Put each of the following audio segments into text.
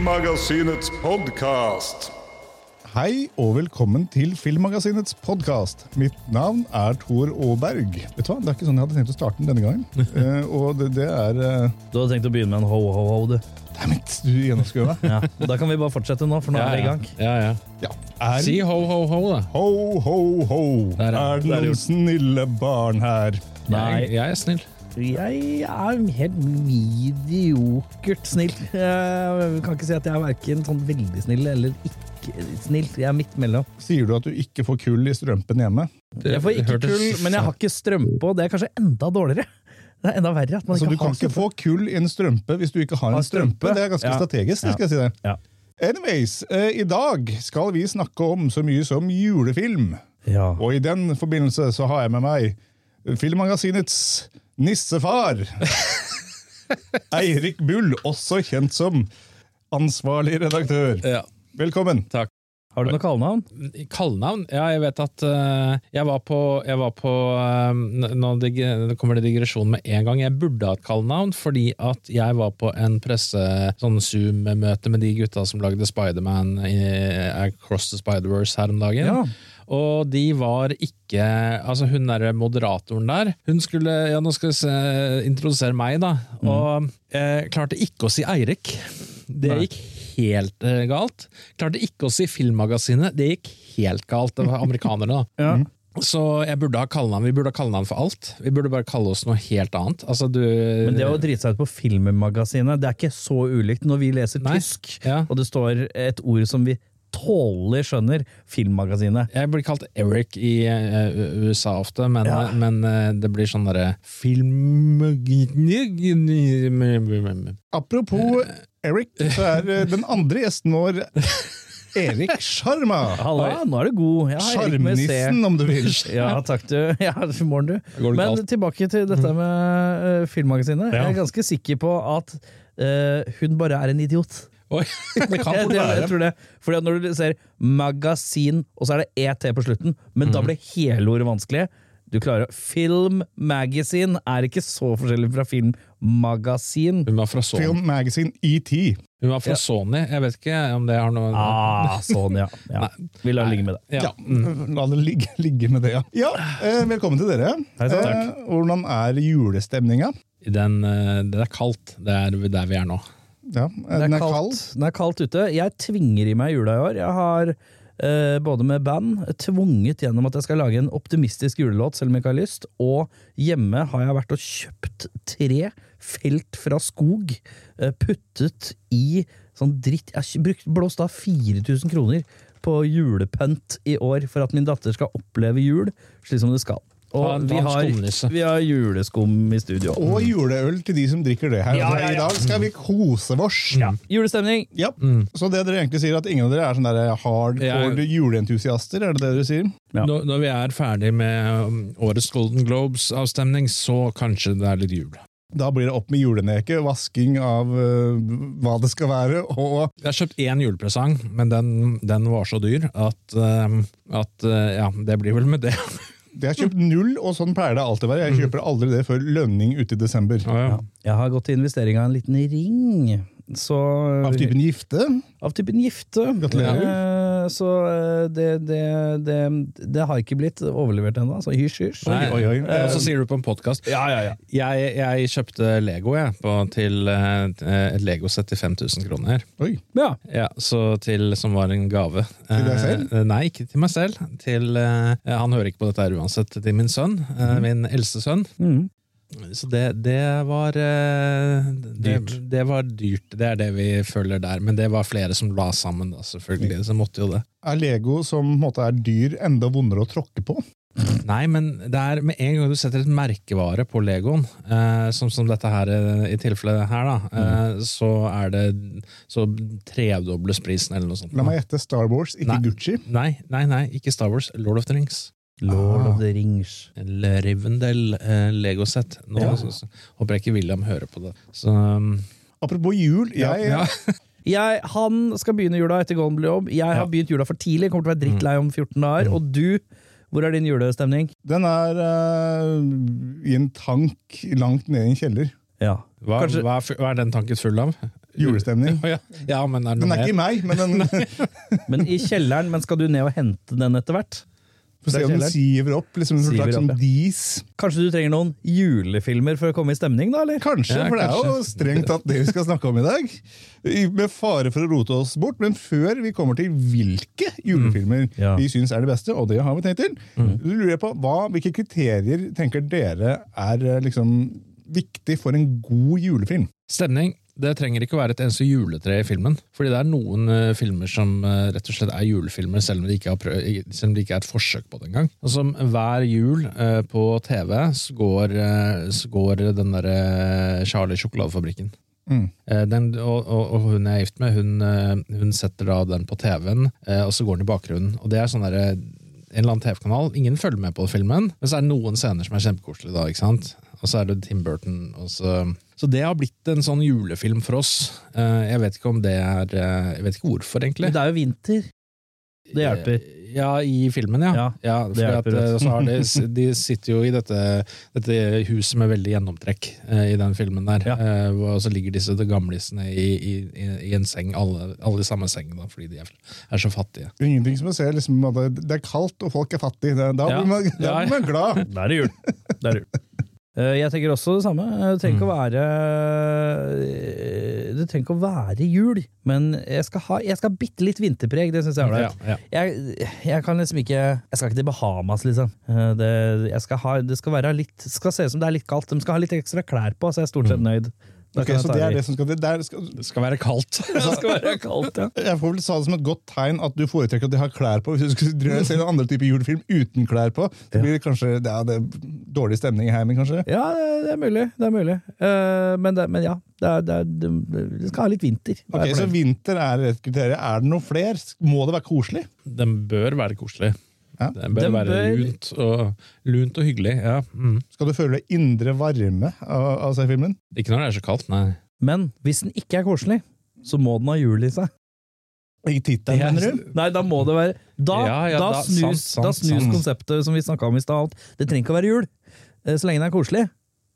Filmmagasinets podkast. Hei og velkommen til Filmmagasinets podkast. Mitt navn er Tor Aaberg. Vet du hva? Det er ikke sånn jeg hadde tenkt å starte den denne gangen. Eh, og det, det er uh, Du hadde tenkt å begynne med en ho-ho-ho, du. Dammit, du gjennomskua meg. Ja. Og da kan vi bare fortsette nå, for nå er vi i gang. Ja, ja. Ja. Er, Si ho, ho, ho, da. ho, ho, ho. Der, ja. Er det Der er noen gjort. snille barn her? Jeg, jeg er snill. Jeg er helt mediokert snill. Jeg kan ikke si at jeg er verken sånn veldig snill eller ikke snill. Jeg er midt mellom. Sier du at du ikke får kull i strømpen hjemme? Jeg får ikke kull, men jeg har ikke strømpe, og det er kanskje enda dårligere. Det er enda verre at man Altså, ikke du kan har ikke få kull i en strømpe hvis du ikke har Har en strømpe. strømpe. Det er ganske Ja. strategisk. det skal jeg si det. Ja. Anyways, eh, i dag skal vi snakke om så mye som julefilm. Ja. Og i den forbindelse så har jeg med meg Filmmagasinets nissefar. Eirik Bull, også kjent som ansvarlig redaktør. Ja. Velkommen. Har du noe kallenavn? Kallenavn? Ja, jeg vet at uh, jeg var på, jeg var på uh, Nå dig, kommer det digresjon med en gang. Jeg burde ha et kallenavn, fordi at jeg var på en presse sånn Zoom-møte med de gutta som lagde Spiderman i Across the Spider-Verse her om dagen. Ja. Og de var ikke Altså, hun derre moderatoren der, hun skulle Ja, nå skal vi se, introdusere meg, da. Og eh, klarte ikke å si Eirik. Det gikk helt eh, galt. Klarte ikke å si Filmmagasinet. Det gikk helt galt. Det var amerikanere, da. Ja. Så jeg burde ha kallenavn. Vi burde ha kallenavn for alt. Vi burde bare kalle oss noe helt annet. Altså, du Men det å drite seg ut på Filmmagasinet, det er ikke så ulikt når vi leser Nei. tysk, Ja. og det står et ord som vi tålelig skjønner, Filmmagasinet. Jeg blir kalt Eric i uh, USA ofte, men, Ja. men uh, det blir sånn derre Film... Apropos Eric, så er eh, den andre gjesten vår Erik Sjarma. Halla, nå er du god. Ja, med. Sjarmnissen, om du vil. Ja, takk du. Ja, morgen du. Men galt? tilbake til dette med uh, Filmmagasinet. Ja. Jeg er ganske sikker på at eh, hun bare er en idiot. Oi, det kan fort være. jeg tror det. Fordi at når du ser magasin, og så er det ET på slutten, men mm. da blir hele ordet vanskelig. Du klarer Film magazine er ikke så forskjellig fra filmmagasin. Hun var fra Sony. Film Magazine ET. Hun var fra Ja. Sony. Jeg vet ikke om det har noe Ah, Sony, ja. ja. Vi lar det ligge med det. Ja. Ja, La det ligge, ligge med det, ja. ja eh, velkommen til dere. Hei, takk. Eh, hvordan er julestemninga? Den, eh, det er kaldt. Det er der vi er nå. Ja, den er kald. Den er kaldt ute. Jeg tvinger i meg jula i år. Jeg har eh, både med band tvunget gjennom at jeg skal lage en optimistisk julelåt, selv om jeg ikke har lyst. Og hjemme har jeg vært og kjøpt tre felt fra skog, eh, puttet i sånn dritt Jeg har blåst av 4000 kroner på julepent i år for at min datter skal oppleve jul slik som det skal. Og vi har, vi har juleskum i studio. Og juleøl til de som drikker det her. Ja, ja, ja. I dag skal vi kose oss. Ja. Julestemning! Ja. Så det dere egentlig sier, at ingen av dere er sånne hardcore juleentusiaster? Er det det dere sier? Ja. Når, når vi er ferdig med um, årets Golden Globes-avstemning, så kanskje det er litt jul. Da blir det opp med juleneke, vasking av uh, hva det skal være, og Jeg har kjøpt én julepresang, men den, den var så dyr at, uh, at uh, ja, det blir vel med det. jeg har kjøpt null, og sånn pleier det alltid å være. Jeg kjøper aldri det før lønning ute i desember. Ja, ja. Ja. Jeg har gått til investering av en liten ring. Så, Av typen gifte. Av typen gifte. Gratulerer. Eh, så eh, det, det, det, det har ikke blitt overlevert ennå, så hysj, hysj. Oi. Og så sier du på en podkast Ja, ja, ja. jeg, jeg kjøpte Lego jeg, på, til uh, et Lego-sett til 5000 kroner. Oi. ja. Ja, så til, Som var en gave. Til deg selv? Eh, nei, ikke til meg selv. Til, eh, han hører ikke på dette her uansett. Til min sønn. Mm. Min eldste sønn. Mm. Så det, det var eh, det. Det var dyrt. Det er det vi føler der. Men det var flere som la sammen, da, selvfølgelig. Så måtte jo det. Er Lego, som måte er dyr, enda vondere å tråkke på? Nei, men det er med en gang du setter et merkevare på Legoen, eh, som, som dette her eh, i tilfellet her, da, eh, så er det så tredobles prisen eller noe sånt. La meg gjette Star Wars, ikke Nei. Gucci. Nei, nei, nei, ikke Star Wars. Lord of the Rings. Lord Ah. of the Rings. Eller Rivendell eh, Lego-sett. Nå Ja. så, så, håper jeg ikke William hører på det. Så um, Apropos jul, jeg, ja. Jeg, han skal begynne jula etter Golden Globe. Jeg har Ja. begynt jula for tidlig, kommer til å være drittlei om 14 dager. Og du, hvor er din julestemning? den er uh, i en tank langt nede i en kjeller. Ja. Hva, Kanskje- hva, er, hva er den tanken full av? julestemning. Ja, ja, men er Den er er ikke i meg, men den Men i kjelleren, men skal du ned og hente den etter hvert? Få se om den siver opp. liksom En slags opp, sånn ja. dis. Kanskje du trenger noen julefilmer for å komme i stemning, da? eller? Kanskje, Ja, for det er jo strengt tatt det vi skal snakke om i dag. Med fare for å rote oss bort, men før vi kommer til hvilke julefilmer Ja. vi syns er det beste, og det har vi tenkt til, lurer jeg på hva, hvilke kriterier tenker dere er eh, liksom viktig for en god julefilm? Stemning. Det trenger ikke å være et eneste juletre i filmen. Fordi det er noen uh, filmer som uh, rett og slett er julefilmer, selv om det ikke, det ikke er et forsøk på det engang. Og som hver jul uh, på TV så går, så går den derre Charlie Sjokoladefabrikken. Mm. Den, og, og, hun jeg er gift med, hun, hun setter da den på TV-en, og så går den i bakgrunnen. Og det er sånn derre en eller annen TV-kanal. Ingen følger med på filmen, men så er det noen scener som er kjempekoselige. da, ikke sant? Og så er det Tim Burton. Og så, så det har blitt en sånn julefilm for oss. Eh, Jeg vet ikke om det er eh, Jeg vet ikke hvorfor, egentlig. Men det er jo vinter. Det hjelper. Ja, i filmen, ja. Ja, fordi hjelper, at, eh, så har de, de sitter jo i dette, dette huset med veldig gjennomtrekk eh, i den filmen der. Ja. Eh, og så ligger disse gamlisene i, i, i, i en seng, alle, alle i samme seng, da, fordi de er, er så fattige. Det Ingenting som å se liksom, det- det er kaldt og folk er fattige. Da Ja. blir man, da Ja, blir man glad. Da er det jul. Det er jul. Eh, Jeg tenker også det samme. Det trenger ikke å være eh, Det trenger ikke å være jul, men jeg skal ha jeg skal bitte litt vinterpreg. Det syns jeg er ålreit. Ja, ja. Jeg, jeg kan liksom ikke Jeg skal ikke til Bahamas, liksom. Eh, Det, jeg skal ha, det skal være litt skal se ut som det er litt kaldt. De skal ha litt ekstra klær på, så jeg er stort sett nøyd. Da Ok, kan jeg så det er det som skal til. Det, skal, Det skal være kaldt. Det skal være kaldt, ja. jeg får vel sa det som et godt tegn at du foretrekker at de har klær på. Hvis du skulle se en andre type julefilm uten klær på, så blir det kanskje det er, det er dårlig stemning i heimen, kanskje. Ja, det er mulig. Det er mulig. Eh, men, det, men ja, det, er, det, er, det, skal ha litt vinter. Er Ok, Så vinter er et kriterium. Er det noe flere? Må det være koselig? Den bør være koselig. Ja. Det bør Den være bør- lunt og, lunt og hyggelig. Ja. Mm. Skal du føle indre varme av, av seg filmen? Ikke når det er så kaldt, nei. Men hvis den ikke er koselig, så må den ha hjul i seg. I tittelen, mener du? Nei, da må det være Da, Ja, ja, da, da- snus, sant, sant, da snus sant. konseptet som vi snakka om i stad. Det trenger ikke å være jul, eh, så lenge det er koselig.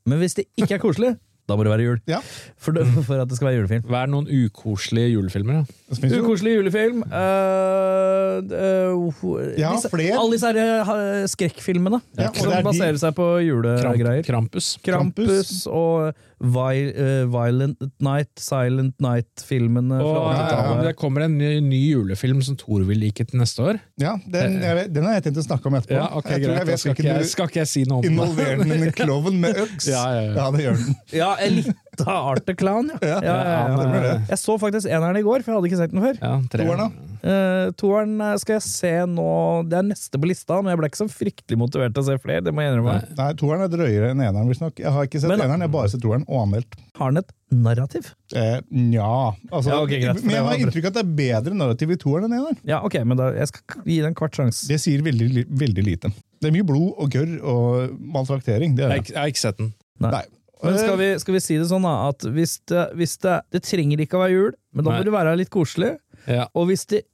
Men hvis det ikke er koselig, da må det være jul. Ja. For, det, for at det skal være julefilm. Hva er noen ukoselige julefilmer? da? Det finnes jo- Ukoselig julefilm øh, øh, Ja, disse- Alle disse her, øh, skrekkfilmene Ja, som det er de- baserer seg på julegreier. Krampus. Krampus og Vi, uh, Violent Night, Silent Night-filmene fra ja, ja, det kommer en ny, ny julefilm som Thor vil like til neste år. Ja, den, jeg den har jeg tenkt å snakke om etterpå. Ja, ok, jeg greit. jeg vet skal, ikke jeg, skal ikke jeg si noe om involverer den en klovn med øks. Ja, ja, ja. det gjør den. Ja, en liten Art the Clown, ja. Ja, ja, ja, ja. Jeg så faktisk eneren i går, for jeg hadde ikke sett den før. Ja. Toeren, da? Uh, toeren eh, skal jeg se nå Det er neste på lista, men jeg ble ikke så fryktelig motivert til å se flere. Det må jeg innrømme. Nei. Nei, toeren er drøyere enn eneren, visstnok. Jeg har ikke sett Men- eneren, jeg har bare sett toeren og anmeldt. Har den et narrativ? Eh, Nja altså, Ja, ok, greit, Men jeg har inntrykk av at det er bedre narrativ i toeren enn eneren. Ja, ok, men da, jeg skal gi det en kvart sjanse. Det sier veldig, veldig lite. Det er mye blod og gørr og maltraktering. Det er det. Jeg, jeg har ikke sett den. Nei. Men skal vi, skal vi si det sånn, da, at hvis det, hvis det Det trenger ikke å være jul, men da må det være litt koselig. Ja. Og hvis det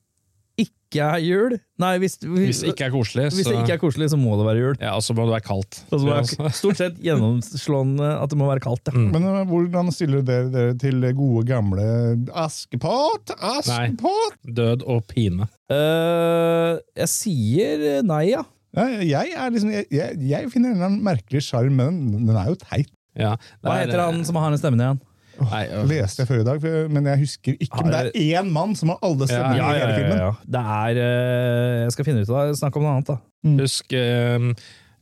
ikke er jul Nei, hvis, Hvis det ikke er koselig, hvis så det ikke er koselig, så må det være jul. Ja, og så må det være kaldt. Ja, stort sett gjennomslående at det må være kaldt. Ja. Mm. Men eh, hvordan stiller dere dere til gode, gamle Askepott? Askepott! Død og pine. Uh, jeg sier nei, ja. Ja, jeg, er liksom, jeg, jeg, jeg finner en merkelig sjarm, men den er jo teit. Ja, Hva er- heter han som har den stemmen igjen? Nei, Det leste jeg før i dag, men jeg husker ikke. Men det er én mann som har alle stemmene Ja, i hele filmen. Det er eh, Jeg skal finne ut av det. Snakk om noe annet, da. Husk eh,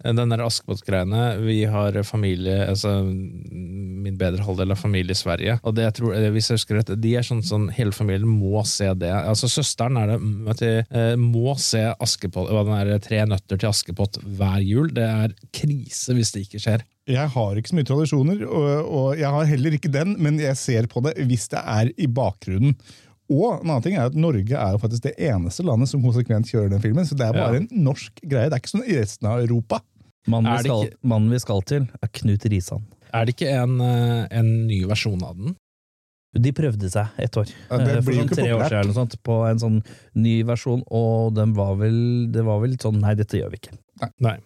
den der Askepott-greiene. Vi har familie altså Min bedre halvdel av familie i Sverige. Og det jeg tror, eh, hvis jeg husker rett, de er sånn sånn Hele familien må se det. Altså Søsteren er det mm, vet du, eh, må se Askepott den der Tre nøtter til Askepott hver jul. Det er krise hvis det ikke skjer. Jeg har ikke så mye tradisjoner, og, og jeg har heller ikke den, men jeg ser på det hvis det er i bakgrunnen. Og en annen ting er at Norge er jo faktisk det eneste landet som konsekvent kjører den filmen, så det er bare Ja. en norsk greie. Det er ikke sånn i resten av Europa. Mannen vi, skal, ikke- mannen vi skal til, er Knut Risan. Er det ikke en, eh, en ny versjon av den? De prøvde seg et år, Ja, det eh, for sånn tre år siden, eller noe sånt, på en sånn ny versjon, og den var vel, det var vel litt sånn Nei, dette gjør vi ikke. Nei.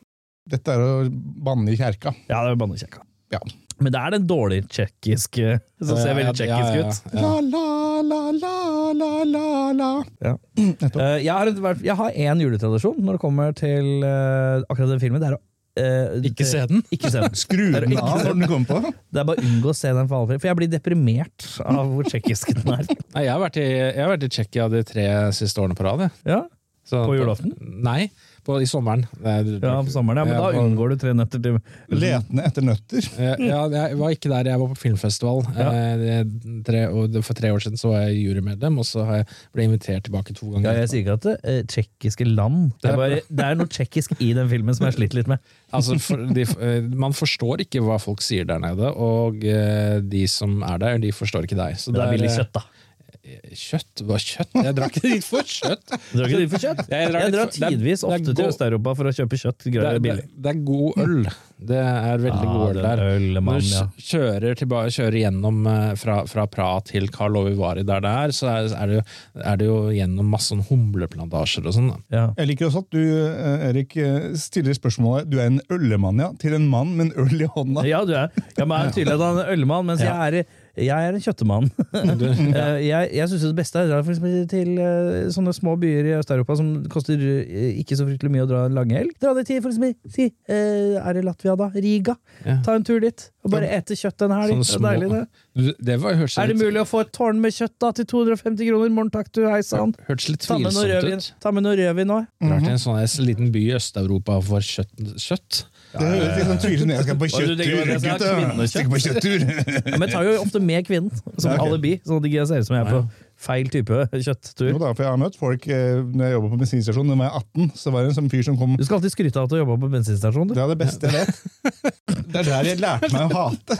Dette er å banne i kjerka. Ja, det er å banne i kjerka. Ja. Men det er den dårlige tsjekkiske som ser veldig tsjekkisk ut. La, la, la, la, la, la, la. Ja. Eh, jeg har, én juletradisjon når det kommer til eh, akkurat den filmen. Det er å Uh, Ikke se den? Ikke se den. Skru den av når den kommer på. Det er bare unngå å se den for alle for jeg blir deprimert av hvor tsjekkisk den er. Nei, jeg har vært i, jeg har vært i Tsjekkia de tre siste årene på rad. Ja, Så- På julaften? Nei, på, i sommeren. Nei, ja på sommeren, ja, men da unngår du tre nøtter til Letende etter nøtter. Eh, Ja, jeg var ikke der, jeg var på filmfestival. Ja. Eh, tre, og for tre år siden så var jeg jurymedlem, og så har jeg ble invitert tilbake to ganger. Ja, jeg sier ikke at det er tsjekkiske land. Det er, bare, det er noe tsjekkisk i den filmen som jeg har slitt litt med. Altså, for, de, eh, man forstår ikke hva folk sier der nede, og eh, de som er der, de forstår ikke deg. Så Det er billig eh, kjøtt, da. Kjøtt? Hva kjøtt? Jeg drakk ikke dit for kjøtt! Du drar ikke dit for kjøtt? Jeg drar Jeg drar det tidvis det ofte til god- Øst-Europa for å kjøpe kjøtt. Det er, det, det er god øl. Det er veldig ah, god øl der. er øl, mann, Når du kjører, tilbake, kjører gjennom eh, fra, fra Praha til Karlovy Vary, der det er, så er, det jo, er det jo gjennom masse humleplantasjer og sånn. Ja. Jeg liker også at du eh, Erik, eh, stiller spørsmålet Du er en øllemann, ja. Til en mann med en øl i hånda. Ja, du er. Ja, men er tydelig at han er en ølmann, mens jeg, er, jeg er en kjøttemann. Eh, jeg jeg syns det beste er å dra for til eh, sånne små byer i Øst-Europa som koster eh, ikke så fryktelig mye å dra en lang helg. Dra det til for eksempel, si, eh, er det Latvia da? Riga? Ja. Ta en tur dit og bare ete kjøtt en helg. Sånn Det er små- deilig, det. Det var, Er det litt, mulig å få et tårn med kjøtt da til 250 kroner? Morgen takk, du, hei sann. hørtes litt Ta med noe tvilsomt rødvin, ut. ta med noe rødvin nå. Drar til en sånn en liten by i Øst-Europa for kjøtt. kjøtt. Det høres litt sånn tvilsomt ut. Jeg skal på kjøttur, gutta! Jeg skal på kjøttur! Ja, men tar jo ofte med kvinnen som Ja, okay. alibi, sånn at det ikke ser ut som jeg er på feil type kjøtttur. Jo da, for jeg har møtt folk eh, når jeg jobba på bensinstasjon da jeg var 18. Så var det en sånn fyr som kom Du skal alltid skryte av at du jobba på bensinstasjon. Du. Det er det beste jeg vet. Det er der jeg lærte meg å hate.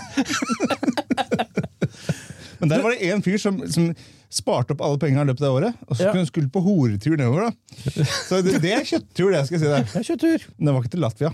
Men der var det en fyr som, som sparte opp alle pengene i løpet av året, og så Ja. skulle skulle på horetur nedover. da. Så det, det er kjøtttur, det skal jeg si deg. Det er kjøtttur. Men det var ikke til Latvia.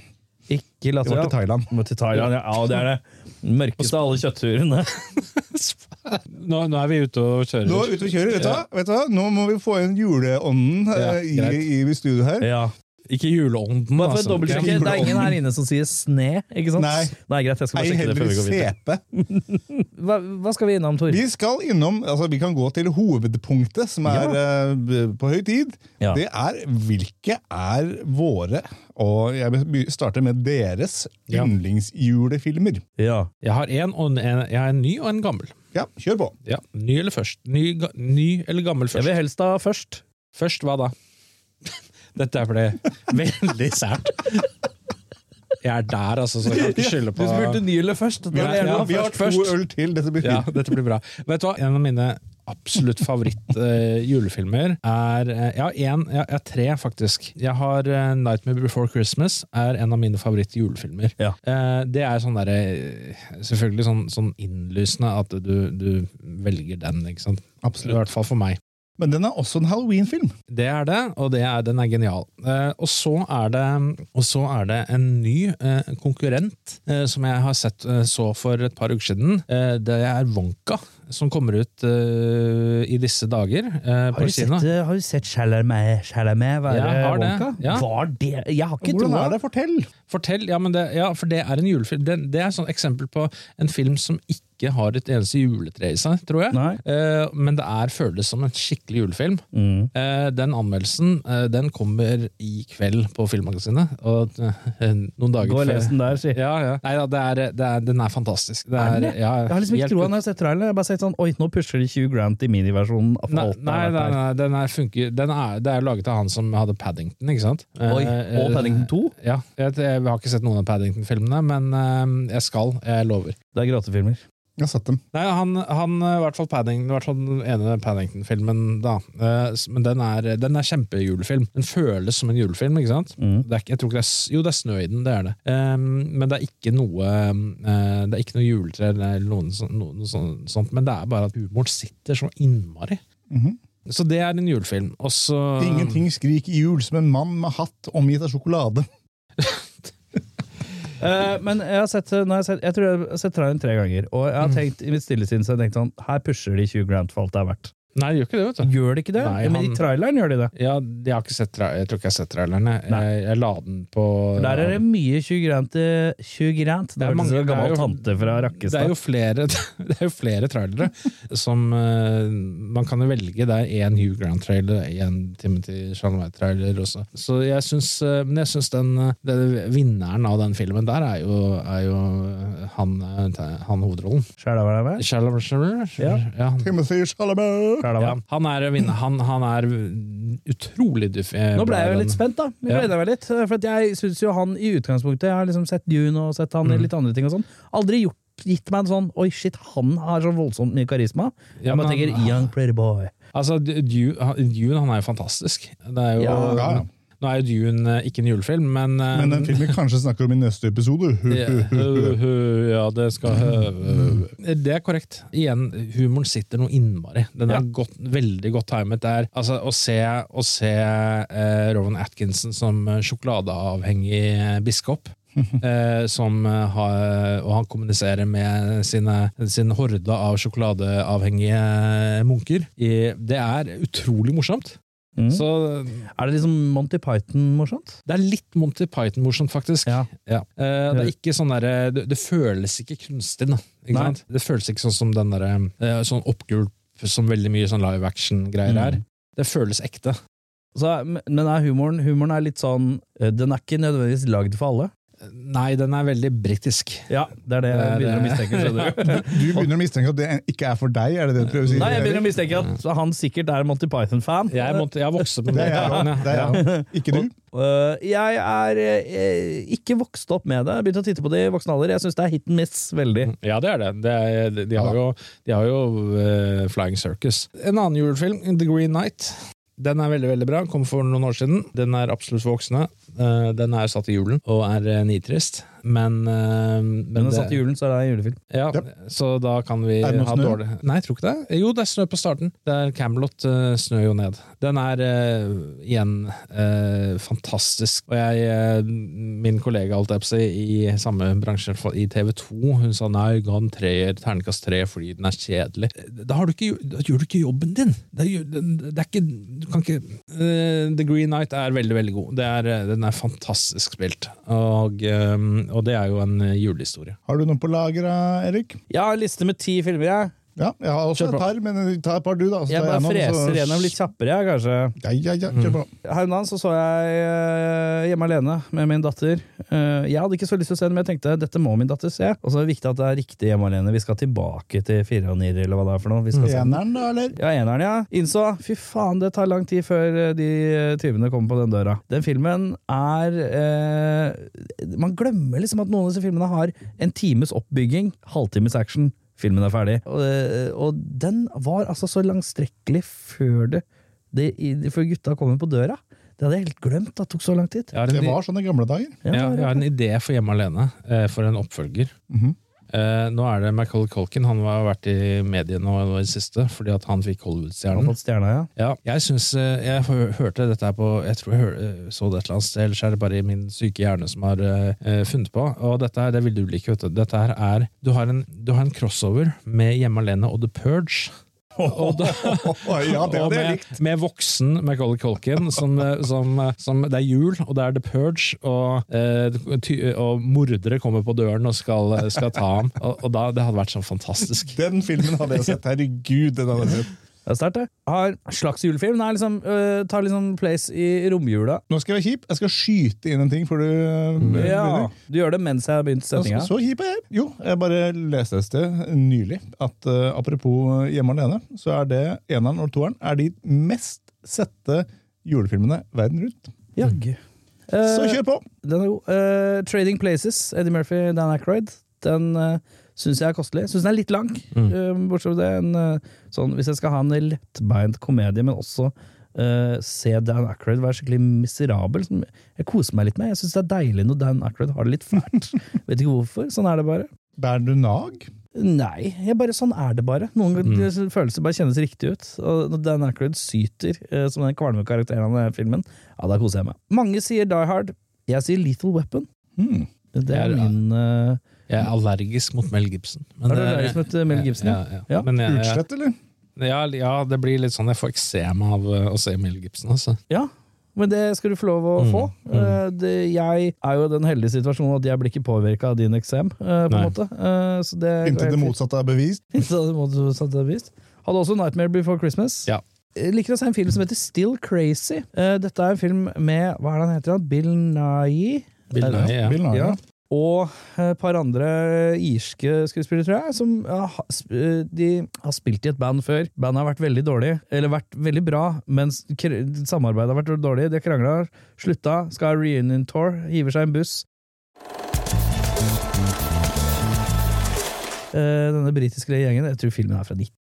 Ikke la Latvia. må til Thailand. Må til Thailand, ja. ja. Det er det mørkeste av alle kjøttturene. Nå, nå er vi ute og kjører. Nå er vi ute og kjører, vet du, ja. vet du hva? Nå må vi få inn juleånden Ja, eh, i, i, i studio her. Ja. Ikke juleånden, Bare for altså. det er ingen her inne som sier sne, ikke sant? Nei. Nei, greit, jeg skal bare sjekke det før heller vi går videre. CP. Hva, hva skal vi innom, Tor? Vi skal innom, altså vi kan gå til hovedpunktet, som er eh, på høy tid. Ja. Det er hvilke er våre, og jeg vil be- starte med deres, Ja. yndlingsjulefilmer. Ja. Jeg har en, og en, en, jeg har en ny og en gammel. Ja, kjør på. Ja, Ny eller først? Ny, ga, ny eller gammel Jeg først? vil helst da først. Først hva da? Dette ble veldig sært. Jeg er der, altså, så jeg kan ikke skylde på ny eller først. Ja, ja, Vi har først. to øl til, dette blir Ja, dette blir bra. Vet du hva? En av mine absolutt favoritt-julefilmer er uh, Jeg har en, jeg jeg har tre, faktisk. Jeg har uh, 'Nightmare Before Christmas'. er en av mine favoritt-julefilmer. Ja. Eh, Det er sånn derre eh, Selvfølgelig sånn, sånn innlysende at du, du velger den, ikke sant? Absolutt. I hvert fall for meg. Men den er også en Halloween-film. Det er det, og det er, den er genial. Eh, og, så er det, og så er det en ny eh, konkurrent eh, som jeg har sett eh, så for et par uker siden. Eh, det er Wonka, som kommer ut eh, i disse dager eh, Har på du sett, kino. har du sett Chalamet, Chalamet være Jeg har det, Wonka? ja. Var det Jeg har ikke Hvordan troa. er det? Fortell! Fortell, ja, men det, ja, for det er en julefilm. Det, det er et sånt eksempel på en film som ikke har et eneste juletre i seg, tror jeg. Eh, men det er føles som en skikkelig julefilm. Mm. Eh, den anmeldelsen eh, den kommer i kveld på Filmmagasinet. Og noen dager Gå og les den der, si. Ja, ja. Nei, ja, det er, det er, den er fantastisk. Det Er er, det? ja, Jeg har liksom ikke troa når jeg har sett traileren. Jeg har bare sett sånn Oi, nå pusher de 20 Grant i miniversjonen. av Nei, alt nei, nei, nei den er funker den er, Det er laget av han som hadde Paddington, ikke sant? Oi, og Paddington 2? Ja, jeg, jeg har ikke sett noen av Paddington-filmene, men jeg skal. Jeg lover. Det er gråtefilmer. Jeg har sett dem. Nei, han, han i hvert fall Paddington, i hvert fall den ene Paddington-filmen, da. Eh, men den er, den er kjempejulefilm. Den føles som en julefilm, ikke sant? Mm. Det er, jeg tror ikke det er, jo, det er snø i den, det er det. Um, men det er ikke noe eh, Det er ikke noe juletre eller noe, noe, noe sånt, sånt, men det er bare at humoren sitter så innmari. Mhm. Så det er en julefilm. Også, Ingenting skriker jul som en mann med hatt omgitt av sjokolade. Eh, men jeg har sett, jeg, har sett, jeg tror jeg har sett traileren tre ganger, og jeg har tenkt i mitt stille sinn så jeg tenkt sånn Her pusher de 20 grand for alt det er verdt. Nei, de gjør ikke det, vet du. Gjør de ikke det? Nei, Men han- i traileren gjør de det. Ja, de har ikke sett tra Jeg tror ikke jeg har sett traileren. Jeg, jeg, la den på For der er det mye tjugrant. tjugrant. Det Det er mange- gammel jo- tante fra Det er jo flere, det er jo flere trailere som uh, Man kan jo velge. Det er én Hugh Grant-trailer, én Timothy Chalamet-trailer også. Så jeg syns uh, Men jeg syns den, eh, den vinneren av den filmen der er jo, er jo han, eh, han hovedrollen. Skjæla var det med? Ja. ja, Timothy Timothy Ja, han er vinner. Han, han er utrolig duff. Nå ble jeg jo litt spent, da. Jeg Ja. gleder meg litt. For at jeg syns jo han i utgangspunktet Jeg har liksom sett Dune og sett han Mm. i litt andre ting og sånn. Aldri gjort gitt meg en sånn Oi, shit, han har så voldsomt mye karisma. Jeg bare tenker Young Pretty Boy. Altså, Dune, Dune han er jo fantastisk. Det er jo, Ja. Ja, ja. Nå er jo Dune eh, ikke en julefilm, men, eh, Men den filmen vi kanskje snakker om i neste episode. Ja, det skal hø, Det er korrekt. Igjen, humoren sitter noe innmari. Den er Ja. godt, veldig godt timet der. Altså, å se, å se eh, Rowan Atkinson som eh, sjokoladeavhengig eh, biskop. eh, som eh, har, og han kommuniserer med sine, sin horde av sjokoladeavhengige munker. I, det er utrolig morsomt. Mm. Så Er det liksom Monty Python-morsomt? det er litt Monty Python-morsomt, faktisk. Ja. Ja. Eh, det er ikke sånn der, det, det føles ikke kunstig, da. Ikke? Det føles ikke sånn som den der, eh, Sånn oppgulp som veldig mye sånn live action-greier Mm. er. Det føles ekte. Så, men er humoren, humoren er litt sånn eh, Den er ikke nødvendigvis lagd for alle. Nei, den er veldig britisk. Ja, det er det jeg er- begynner å mistenke. skjønner du. Du begynner å mistenke at det ikke er for deg? er det det du prøver å si? Nei, jeg begynner å mistenke at han sikkert er Monty Python-fan. Jeg, jeg har vokst opp med Det er jeg Python. Det er jeg også. Ikke du? Øh, jeg er eh, ikke vokst opp med det. Jeg begynte å titte på det i voksen alder. Jeg syns det er hit and miss veldig. Ja, det er det. det er, de, de har jo, de har jo eh, Flying Circus. En annen julefilm, The Green Night. Den er veldig veldig bra. Kom for noen år siden. Den er absolutt for voksne. Eh, den er satt i julen og er uh, nitrist, men, uh, men Men det- satt i julen, så er det julefilm. Ja, Så da kan vi Er det noe ha snø? dårlig Nei, jeg tror ikke det. Jo, det er snø på starten. Det er Camelot uh, snør jo ned. Den er uh, igjen uh, fantastisk. Og jeg, eh, min kollega alt jeg på i samme bransje i TV 2, hun sa nei, ga den treer, terningkast tre fordi den er kjedelig. Da, har du ikke, da gjør du ikke jobben din! Det er, det er ikke Du kan ikke eh, The Green Night er veldig, veldig god. Det er, eh, den er fantastisk spilt. Og, eh, og det er jo en eh, julehistorie. Har du noe på lager, Erik? Ja, en liste med ti filmer, jeg. Ja, jeg har også et par, men ta et par du, da. så Jeg bare så- freser gjennom litt kjappere, jeg, kanskje. Ja, ja, ja, kjør på. Her om dagen så, så jeg eh, Hjemme alene med min datter. Eh, jeg hadde ikke så lyst til å se den, men jeg tenkte dette må min datter se. Og så er det viktig at det er riktig Hjemme alene. Vi skal tilbake til fire og nier, eller hva det er for noe. Vi skal. Eneren, da, eller? Ja, eneren, ja. Innså fy faen, det tar lang tid før eh, de tyvene kommer på den døra. Den filmen er eh, Man glemmer liksom at noen av disse filmene har en times oppbygging, halvtimes action. Filmen er ferdig. Og, eh, og den var altså så langstrekkelig før det, det Før gutta kommer på døra. Det hadde jeg helt glemt. Det tok så lang tid. Det var sånn i gamle dager. Ja, ja, jeg har en idé for Hjemme alene, eh, for en oppfølger. Mhm. Eh, nå er det Macaulay Culkin. Han har vært i mediene i det siste fordi at han fikk Hollywood-stjernen. stjerna, ja. Ja, jeg synes, uh, jeg hørte dette her på Jeg tror jeg hør, uh, så det et eller annet sted, ellers er det bare i min syke hjerne som har eh, eh, funnet på. Og dette her, det vil du like, vet du. Dette her er Du har en, du har en crossover med Hjemme alene og The Purge. Og da, ja, det hadde jeg med, likt. med voksen Macaulay Culkin, som, som, som Det er jul, og det er The Purge, og, eh, ty, og mordere kommer på døren og skal, skal ta ham. Og, og da, det hadde vært sånn fantastisk. Den filmen hadde jeg sett. Herregud, den hadde jeg sett. Det er sterkt, det. Har slags julefilm. Nei, er liksom, øh, tar liksom place i romjula. Nå skal jeg være kjip. Jeg skal skyte inn en ting før du eh, Ja, begynner. Du gjør det mens jeg har begynt sendinga. Så, så kjip er jeg. Jo, jeg bare leste et sted nylig at eh, apropos Hjemme alene, så er det eneren og toeren er de mest sette julefilmene verden rundt. Jaggu. Så Eh, kjør på! Den er god. Uh, Trading Places, Eddie Murphy, Dan Aykroyd. Den uh, syns jeg er kostelig. Syns den er litt lang. Eh, bortsett fra det, en, eh, sånn, hvis jeg skal ha en lettbeint komedie, men også uh, se Dan Aykroyd være skikkelig miserabel, som jeg koser meg litt med. Jeg syns det er deilig når Dan Aykroyd har det litt fælt. Vet ikke hvorfor. Sånn er det bare. Bærer du nag? Nei, jeg bare, sånn er det bare. Noen ganger følelser bare kjennes riktig ut. Og når Dan Aykroyd syter som den kvalme karakteren av den filmen, ja, da koser jeg meg. Mange sier Die Hard. Jeg sier Lethal Weapon. Mm. Det er er- min uh, Jeg er allergisk mot Mel Gibson. Men Er du allergisk mot, eh, Mel Gibson, Ja, ja? ja. Ja. Men jeg, jeg, Utslett, eller? Ja, ja, det blir litt sånn Jeg får eksem av eh, å se Mel Gibson, altså. Ja, men det skal du få lov å Mm, få. Eh, det, jeg er jo i den heldige situasjonen at jeg blir ikke påvirka av din eksem, på en måte. Så det Inntil det motsatte er bevist. Inntil det motsatte er bevist. bevis. Hadde også Nightmare Before Christmas. Ja. Jeg liker å se en film som heter Still Crazy. Dette er en film med hva er det han heter? Bill Nye? Bill Nye, ja. Bill Nye. Ja. Og et par andre irske skuespillere, tror jeg, som eh, de har spilt i et band før. Bandet har vært veldig dårlig, eller vært veldig bra, mens samarbeidet har vært dårlig. De krangla, slutta, skal ha reunion tour, hiver seg en buss. Eh, Denne britiske gjengen, jeg tror filmen er fra 90.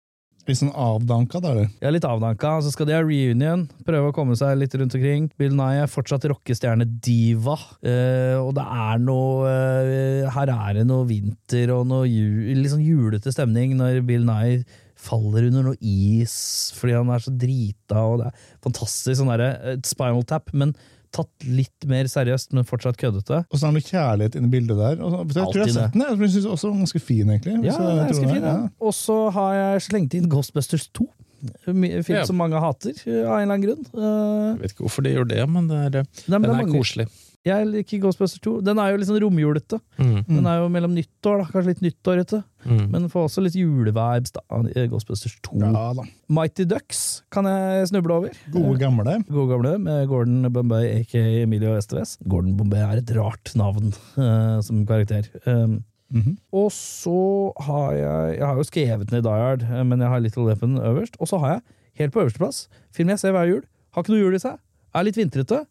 Litt sånn avdanka, da. er litt avdanka, så skal de ha reunion, prøve å komme seg litt rundt omkring. Bill Nye er fortsatt rockestjerne-diva, eh, og det er noe eh, Her er det noe vinter og noe ju, sånn julete stemning når Bill Nye faller under noe is fordi han er så drita, og det er fantastisk sånn derre eh, Spinal Tap, men tatt litt mer seriøst, men fortsatt køddete. Og så er det noe kjærlighet inni bildet der. Og så, jeg tror jeg har sett den, jeg, jeg synes også er ganske fin, egentlig. Ja, Så jeg ganske fin. Ja. Og så har jeg slengt inn Ghostbusters 2. En film Ja. som mange hater, eh, av en eller annen grunn. Eh, Jeg vet ikke hvorfor de gjør det, men det er, nei, men det den er er mange- koselig. Jeg liker Ghostbusters 2. Den er jo litt sånn romjulete. Mm. Den er jo mellom nyttår, da. kanskje litt nyttårete. Mm. Men får også litt julevibes da, i Ghostbusters 2. Ja da. Mighty Ducks kan jeg snuble over. Gode gamle. Gode gamle med Gordon Bombay, aka Emilio Estevez. Gordon Bombay er et rart navn uh, som karakter. Um, Mhm. og så har jeg Jeg har jo skrevet ned Die Hard, eh, men jeg har Little Weapon øverst. Og så har jeg, helt på øverste plass, film jeg ser hver jul. Har ikke noe jul i seg. Er litt vintrete.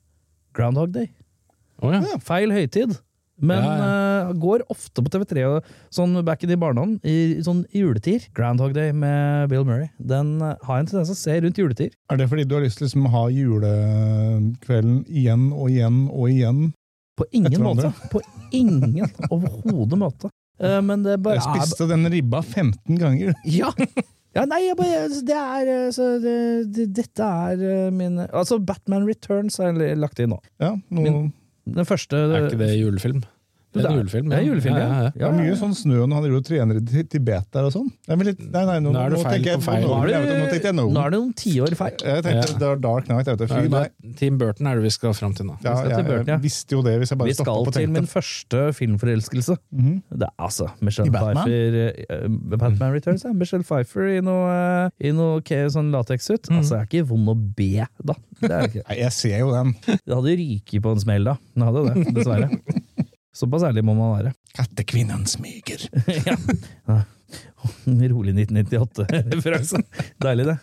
Groundhog Day. Å ja. Feil høytid. Men Ja, uh, går ofte på TV3 og sånn back in the barndom, i, i sånn juletider. Groundhog Day med Bill Murray. Den uh, har en tendens til å se rundt juletider. Er det fordi du har lyst til liksom, å ha julekvelden igjen og igjen og igjen? På ingen måte. På ingen overhodet måte. Uh, men det bare Jeg er spiste den ribba 15 ganger. Ja! Ja, nei, bare, det er så det, det, Dette er min Altså, Batman Returns er lagt inn nå. Ja, noe, Min- Den første Er ikke det julefilm? Det er en julefilm, Det er julefilm, ja. ja, ja. det er mye sånn snø når han driver og trener i Tibet der og sånn. Nei, men nei, nei, nå, Nå er du feil på feil. Nå, Nå nå nå er det noen tiår feil. Jeg tenkte Ja. det var Dark Knight. Jeg vet, fy, Nei, Team Burton er det vi skal fram til nå. Ja, skal til Burton, ja. jeg visste jo det hvis jeg bare Vi på skal Vi skal til min første filmforelskelse. Mhm. Det er altså Michelle I Batman? Pfeiffer uh, Batman Returns, ja. Michelle Pfeiffer i noe, eh, i noe okay, sånn latekssuit. Mhm. Altså, jeg er ikke vond å be, da. Det er ikke. Nei, jeg ser jo den. Det hadde ryket på en smell, da. Det hadde det, dessverre. Såpass ærlig må man være. Kattekvinnen smyger. ja. Rolig 1998-referanse. Deilig, det.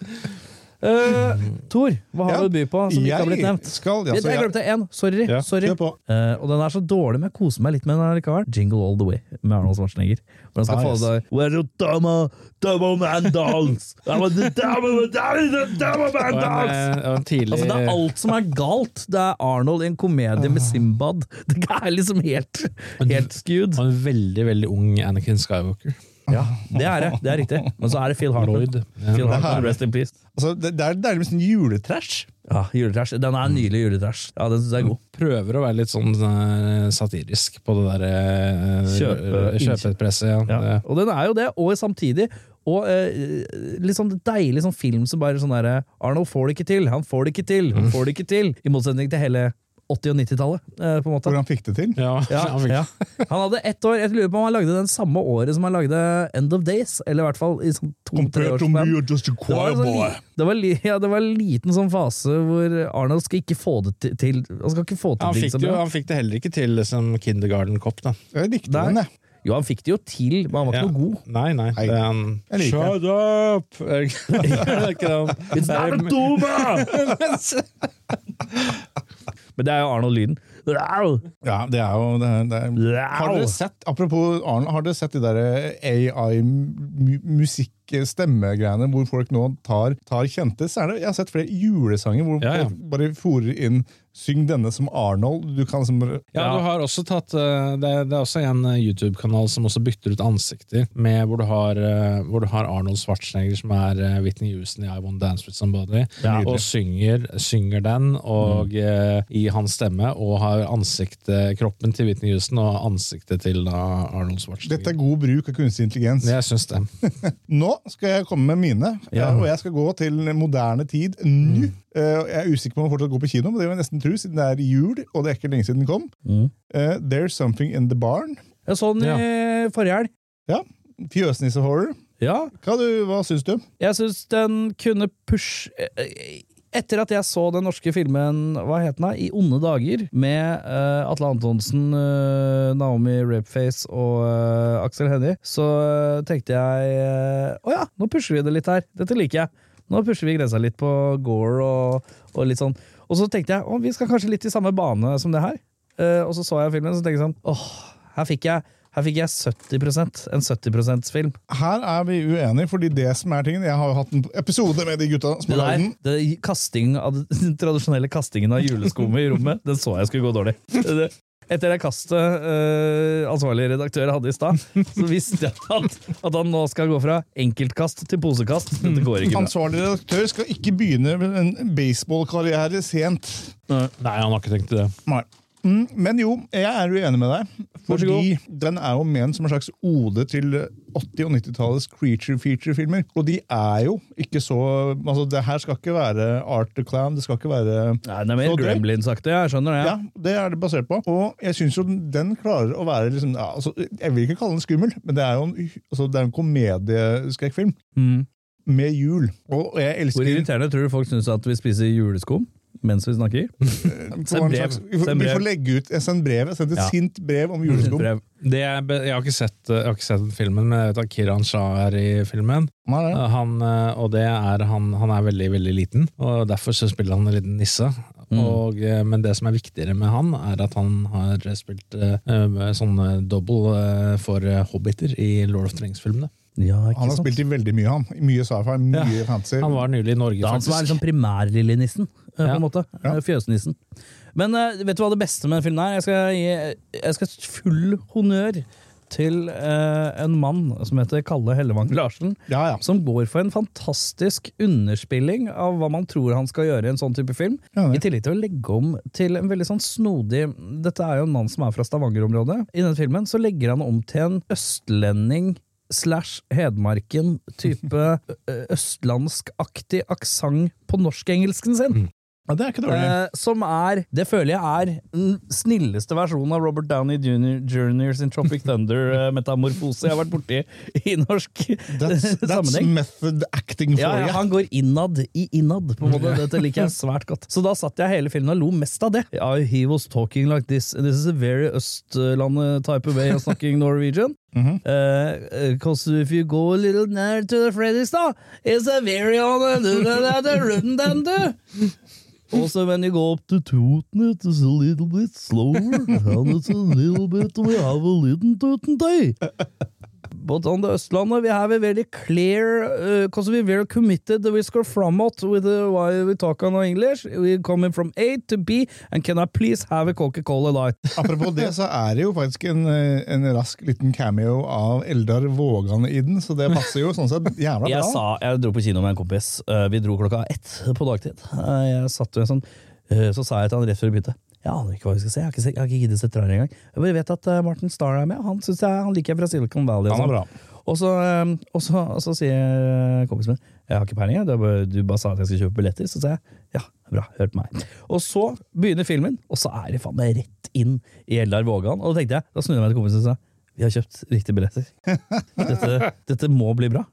Uh, Tor, hva har Ja, du å by på som ikke har blitt nevnt? skal jeg, altså, jeg jeg, glemte én. Sorry. ja, sorry. Uh. Eh, og den er så dårlig, men jeg koser meg litt med den likevel. Jingle All The Way med Arnold Schwarzenegger. Hvor skal Ah, få yes. det Where the dumma, dumma man dance I dumma dumber man dance eh, Altså, det er alt som er galt. Det er Arnold i en komedie med Simbad. Det er liksom helt, helt skewed. og en veldig, veldig ung Anakin Skywalker. Ja, det er det. Det er riktig. Men så er det Phil Hartman. Phil Hartman, rest in peace. Altså, det, det er nærmest liksom juletrash. Ja, juletrash. Den er nylig juletrash. Ja, den synes jeg er god. Prøver å være litt sånn eh, satirisk på det der eh, Kjøpe- kjøpepresset. Ja. Ja. Og den er jo det, og samtidig og eh, litt sånn deilig sånn film som bare sånn derre Arnold får det ikke til, han får det ikke til, han får det ikke til. I motsetning til hele 80- og 90-tallet, eh, på en måte. Hvor han fikk det til. Ja, Ja, han fikk- ja. Han hadde ett år, jeg lurer på om han lagde den samme året som han lagde End of Days, eller i hvert fall i sånn to-tre år. a Det var, en det, var ja, det var en liten sånn fase hvor Arnold skal ikke få det til, Han skal ikke få til Han fikk, det jo, han fikk det heller ikke til som Kindergarten Cop, da. Jeg likte Nei. den, jeg. Jo, han fikk det jo til, men han var ikke Ja. noe god. Nei, nei. Nei. Det er en Jeg liker Shut up! It's not a tuba! Men det er jo Arnold-lyden. Ja, det er jo det er, det er. Har dere sett, Apropos Arnold, har dere sett de der AI-musikk-stemmegreiene hvor folk nå tar, tar kjente? Så er det, jeg har sett flere julesanger hvor Ja, ja. folk bare fòrer inn 'syng denne som Arnold'. Du kan liksom Ja, du har også tatt eh, Det er, det er også en eh, YouTube-kanal som også bytter ut ansikter, med hvor du har, eh, hvor du har Arnold Schwarzenegger, som er Whitney Houston i I Won't Dance With Somebody, Ja. og synger, synger den og, mm. i hans stemme, og har ansiktet, kroppen til Whitney Houston og ansiktet til da Arnold Schwarzenegger. Dette er god bruk av kunstig intelligens. Jeg syns det. Nå skal jeg komme med mine, Ja. eh, og jeg skal gå til moderne tid nå. Eh, Jeg er usikker på om jeg fortsatt går på kino, men det vil jeg nesten tro, siden det er jul, og det er ikke lenge siden den kom. Mm. Uh, There's Something in the Barn. Jeg så den i forrige helg. Ja. Fjøsnissehorror. Ja, Hva, du- hva syns du? jeg syns den kunne push Etter at jeg så den norske filmen hva het den? I onde dager, med uh, Atle Antonsen, uh, Naomi Rapeface og uh, Aksel Hennie, så tenkte jeg eh, oh ja, nå pusher vi det litt her. Dette liker jeg. Nå pusher vi grensa litt på Gore og, og litt sånn. Og så tenkte jeg å, vi skal kanskje litt i samme bane som det her. Og så så jeg filmen og så tenkte jeg sånn åh, her fikk jeg, her fikk jeg 70% en 70 %-film. Her er vi uenige, fordi det som er tingen Jeg har jo hatt en episode med de gutta som Det har der, lagd den. det, kasting av, den tradisjonelle kastingen av juleskummet i rommet, den så jeg skulle gå dårlig. Det, etter det kastet øh, ansvarlig redaktør hadde i stad, så visste jeg at, at han nå skal gå fra enkeltkast til posekast. Dette går ikke bra. Ansvarlig redaktør skal ikke begynne med en baseballkarriere sent. Nei, han har ikke tenkt det. Nei. Mm, men jo, jeg er uenig med deg. Fordi den er jo ment som en slags ode til 80- og 90-tallets creature feature-filmer. Og de er jo ikke så altså Det her skal ikke være Art the Clown. Det skal ikke være Nei, det er mer. Gremlins-aktig, jeg skjønner det. Ja, det er det basert på. Og jeg syns jo den klarer å være liksom ja, altså, Jeg vil ikke kalle den skummel, men det er jo en, altså, det er en komedieskrekkfilm. Mm. Med jul. Og jeg Hvor irriterende tror du folk syns at vi spiser juleskum mens vi snakker? Send brev. vi, får, vi får legge ut Jeg sender brev. Jeg sendte et Ja. sint brev om juleskum. Brev. det er, jeg, har ikke sett, jeg har ikke sett filmen, men jeg vet at Kiran Shah er i filmen. Han, eh, og det er, han, han er veldig veldig liten, og derfor så spiller han en liten nisse. Mm. Og, eh, men det som er viktigere med han, er at han har spilt eh, eh, sånn eh, double uh, for eh, hobbiter i Lord of the Rings-filmene. Ja, ikke Han har sant? spilt i veldig mye, han. Mye sci-fi, mye fantasy. Han var nylig i Norge, er han som er faktisk. liksom primærlillenissen, eh, på en måte. Ja. Eh, Fjøsnissen. Men eh, vet du hva det beste med den filmen er? Jeg skal gi jeg skal full honnør til eh, en mann som heter Kalle Hellevang Larsen. Ja, ja. Som går for en fantastisk underspilling av hva man tror han skal gjøre i en sånn type film. Ja. I tillegg til å legge om til en veldig sånn snodig Dette er jo en mann som er fra Stavanger-området. I denne filmen så legger han om til en østlending slash Hedmarken type ø- østlandskaktig aksent på norskengelsken sin. sin. Ja, det er ikke dårlig. Eh, som er, det føler jeg er den snilleste versjonen av Robert Downey Jr. Jr. sin Tropic Thunder-metamorfose jeg har vært borti i norsk That's, that's method acting for Ja, ja, han går innad i innad. på en måte. Dette liker jeg svært godt. Så da satt jeg hele filmen og lo mest av det. Ja, he was talking like this. This is a very Østlandet type way of snakking Norwegian. uh, Cause if you go a little near to the Fredrikstad, it's a very on a Also, when you go up to Toten, it is a little bit slower, and it's a little bit, we have a little Toten day. But on the Østlandet, we have a very clear, because we're very committed, we score from out with the why we talk on English. We're coming from A to B, and can I please have a Coca-Cola light? Apropos det, så er det jo faktisk en, eh, en rask liten cameo av Eldar Vågan i den, så det passer jo sånn sett jævla bra. Jeg, sa, jeg dro på kino med en kompis. Eh, Vi dro klokka ett på dagtid. Eh, Jeg satt jo en sånn, eh, Så sa jeg til han rett før vi begynte Jeg aner ikke hva vi skal se. Jeg har ikke, jeg har ikke giddet å se trailer engang. Jeg bare vet at uh, Martin Starr er med. Han, synes jeg, han liker jeg fra Silicon Valley. Han er sånn. bra. Og så, eh, og, så, og så sier kompisen min Jeg har ikke peiling, bare- du bare sa at jeg skulle kjøpe billetter. Så sa jeg ja, bra, hør på meg. Og så begynner filmen, og så er det faen meg rett inn i Eldar Vågan. Og da tenkte jeg, da snudde jeg meg til kompisen og sa vi har kjøpt riktige billetter. Dette, dette må bli bra.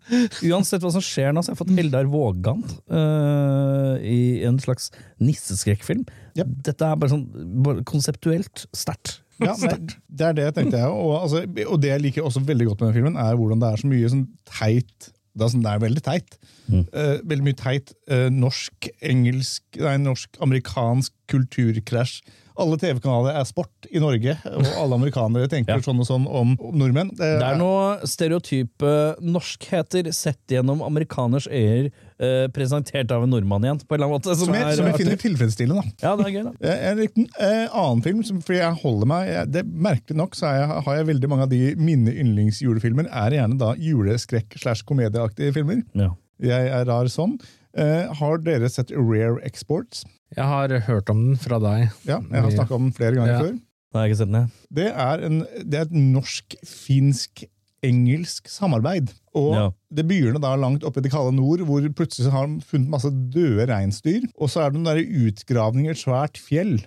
Uansett hva som skjer nå, så har jeg fått Eldar Vågan uh, i en slags nisseskrekkfilm. Yep. Dette er bare sånn bare konseptuelt sterkt. Ja, nei, det er det jeg tenkte jeg. Og, altså, og det jeg liker også veldig godt med den filmen, er hvordan det er så mye sånn teit det er, sånn, det er veldig teit. Eh, veldig mye teit uh, norsk, engelsk, nei, norsk-amerikansk kulturkrasj. Alle TV-kanaler er sport i Norge, og alle amerikanere tenker Ja. sånn og sånn om nordmenn. Det er noe stereotype norskheter sett gjennom amerikaners øyer, eh, presentert av en nordmann igjen, på en eller annen måte. som, jeg, som jeg finner tilfredsstillende. da. Ja, det er gøy, da. Eh, En liten eh, annen film, som, fordi jeg holder meg jeg, det Merkelig nok så jeg, har jeg veldig mange av de mine yndlingsjulefilmer er gjerne da juleskrekk slash komedieaktige filmer. Ja. Jeg er rar sånn. Eh, har dere sett Rare Exports? Jeg har hørt om den fra deg. Ja, jeg har snakka om den flere ganger Ja. før. Nei, jeg har ikke sett den. Det er, en, det er et norsk-finsk-engelsk samarbeid. Og Ja. Det begynner da langt oppe i det kalde nord, hvor plutselig har de funnet masse døde reinsdyr. Og så er det noen der utgravninger i et svært fjell.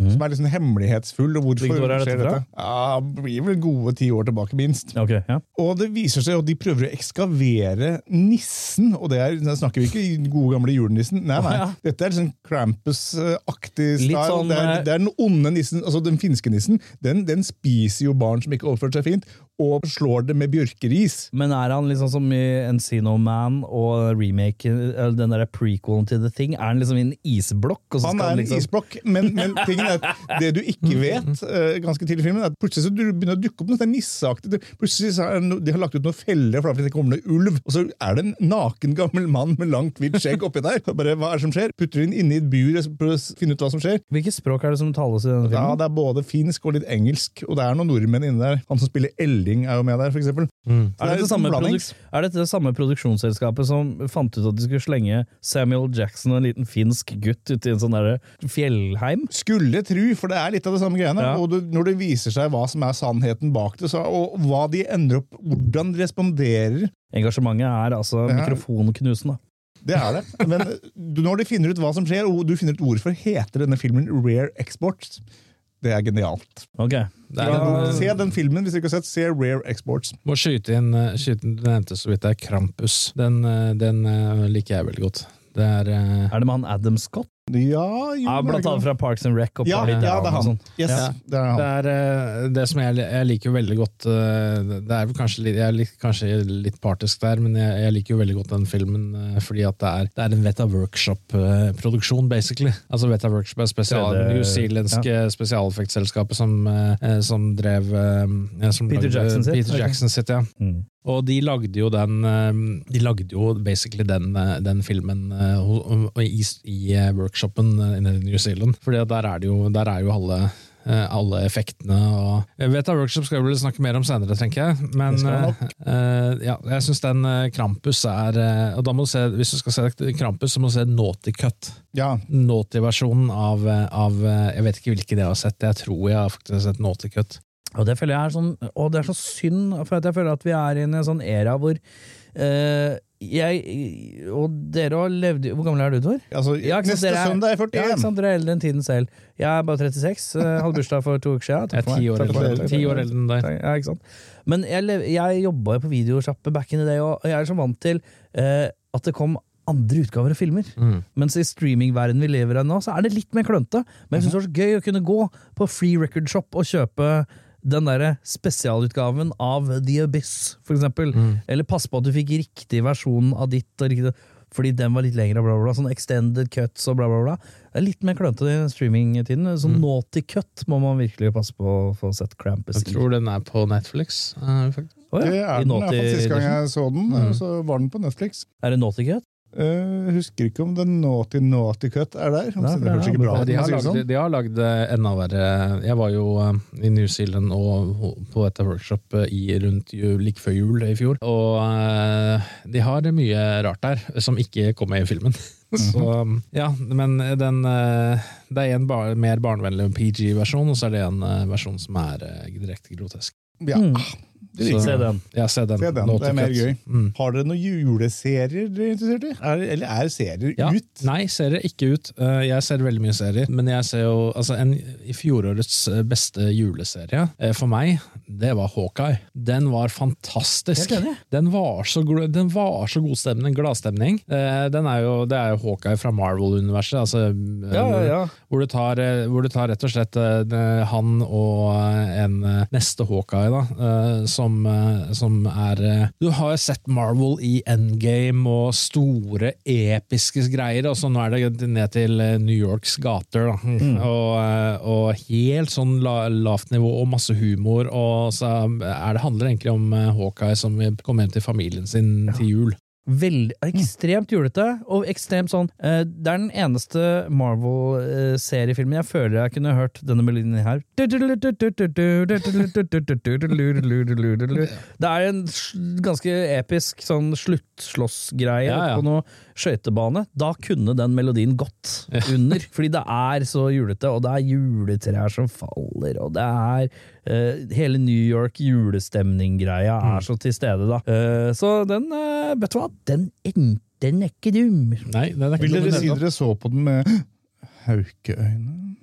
Som er sånn hemmelighetsfull. Og hvorfor. Hvilket år er dette skjer fra? dette? Ja, det blir vel gode ti år tilbake, minst. Ok, ja. Og det viser seg at de prøver å ekskavere nissen. Og det er, da snakker vi ikke gode gamle julenissen. Nei, nei. Å. Dette er sånn Krampus-aktig Litt style. sånn, det, er, eh, det er den onde nissen, altså den finske nissen. Den, den spiser jo barn som ikke oppfører seg fint, og slår det med bjørkeris. Men er han liksom som i Encino Man og remake, eller den der prequelen til The Thing? Er han liksom i en isblokk? Han er en liksom... isblokk, men, men tingen er at det du ikke vet, eh, ganske tidlig i filmen, er at plutselig så begynner å dukke opp noe sånn nisseaktig. Plutselig så er det De har lagt ut noen feller for at det kommer noe ulv, og så er det en naken gammel mann med langt, hvitt skjegg oppi der. Bare, hva er det som skjer? Putter den inne i et bur og prøver å finne ut hva som skjer. Hvilket språk er det som tales i denne filmen? Ja. Det er både finsk og litt engelsk, og det er noen nordmenn inne der. Han som spiller Elling, er jo med der, f.eks. Mm. Er det samme sånn blandings. er dette det samme produksjonsselskapet som fant ut at de skulle slenge Samuel Jackson og en liten finsk gutt ut i en sånn fjellheim? Skulle tru, for det er litt av det samme greiene. Ja. Og det, når det viser seg hva som er sannheten bak det, så, og hva de ender opp, hvordan de responderer Engasjementet er altså Ja. mikrofonknusende. Det er det. Men du- når de finner ut hva som skjer, og du finner ut hvorfor heter denne filmen Rare Exports, det er genialt. Ok. Det er Ja, en, se den filmen hvis du ikke har sett. Se Rare Exports. må skyte inn, eh, skyte inn Du nevnte så vidt det er Krampus. Den, eh, den eh, liker jeg veldig godt. Det er eh, Er det med han Adam Scott? Ja, jo, Ja, blant annet fra Parks and Rec og ja, Party ja, Down det han. Yes, Ja. det er han. Det er eh, det som jeg, jeg liker jo veldig godt eh, Det er kanskje jeg er litt, kanskje litt partisk der, men jeg, jeg liker jo veldig godt den filmen eh, fordi at det er, det er en Veta Workshop-produksjon, basically. Altså Veta Workshop er spesial, Det newzealandske spesialeffektselskapet som, som drev som Peter lagde- Jackson sitt, Peter. Jackson sitt, ja. Mm. Og de lagde jo den De lagde jo basically den, den filmen i, i eh, workshopen eh, i New Zealand. Fordi der er der er jo alle eh, alle effektene og Jeg vet at Workshop skal vi vel snakke mer om senere, tenker jeg. Men eh, ja, jeg syns den Krampus er Og da må du se, hvis du skal se Krampus, så må du se Naughty Cut. Ja, Naughty-versjonen av, av Jeg vet ikke hvilken jeg har sett, jeg tror jeg har faktisk sett Naughty Cut. Og det føler jeg er sånn Og det er så synd, for jeg føler at vi er i en sånn era hvor eh, jeg og dere har levd Hvor gammel er du, Tor? altså, Ja, Neste dere er- søndag er jeg Ja, ikke 41. sant, Dere er eldre enn tiden selv. Jeg er bare 36. eh, Hadde bursdag for to uker siden. Jeg er ti år, eldre, år eldre enn deg. Ja, ikke sant? Men jeg, jeg jobba jo på videosjappe back in the day, og jeg er så vant til eh, at det kom andre utgaver av filmer. Mm. Mens i streamingverdenen vi lever i nå, så er det litt mer klønete. Men jeg synes det var så gøy å kunne gå på Free Record Shop og kjøpe den der spesialutgaven av The Abyss, for eksempel. Eller passe på at du fikk riktig versjon av ditt, og riktig, fordi den var litt lengre, bla, bla, bla. Sånn extended cuts og bla, bla, bla. Det er litt mer klønete i streamingtiden. Sånn naughty cut må man virkelig passe på å få sett Krampus i. Jeg tror den er på Netflix. Uh, faktisk. Å ja, Det er den, i hvert fall Sist gang jeg så den, Mm. så var den på Netflix. Er det naughty cut? Uh, husker ikke om The Naughty Naughty Cut er der. Nei, det høres ikke bra ut. De har, lagd, sånn. de har lagd eh, enda verre Jeg var jo eh, i New Zealand og på et workshop i, rundt jul, like før jul i fjor. Og de har mye rart der som ikke kom med i filmen. Så ja, men den Det er en bar, mer barnevennlig PG-versjon, og så er det en versjon som er direkte grotesk. Ja, Mm. Se den. Ja, se den. Se den, det er mer gøy. Mm. Har dere noen juleserier dere er interessert i? Er, eller er serier Ja. ut? Nei, serier ikke ut. Eh, Jeg ser veldig mye serier, men jeg ser jo altså en, i fjorårets eh, beste juleserie eh, for meg, det var Hawkeye. Den var fantastisk. Den var så, den var så god stemning, gladstemning. Eh, Den er jo, det er jo Hawkeye fra Marvel-universet, altså, Ja, ja, ja. Hvor, du tar, hvor du tar rett og slett han og en neste Hawkeye, da, eh, som, eh, som er eh, Du har jo sett Marvel i Endgame og store, episke greier, og så nå er det ned til eh, New Yorks gater. Da. Og, og helt sånn la, lavt nivå og masse humor, og så er det handler egentlig om Hawkeye som kommer hjem til familien sin til jul. Veldig, ekstremt julete, og ekstremt sånn uh, Det er den eneste Marvel-seriefilmen jeg føler jeg kunne hørt denne melodien her. Det er en ganske episk sånn sluttslåssgreie Ja, ja. på noe skøytebane. Da kunne den melodien gått under, fordi det er så julete, og det er juletrær som faller, og det er eh, hele New York julestemning-greia er så til stede, da. Eh, så den, eh, vet du hva, den, den er ikke dum. Nei, den er ikke Vil dere si dere så på den med haukeøyne?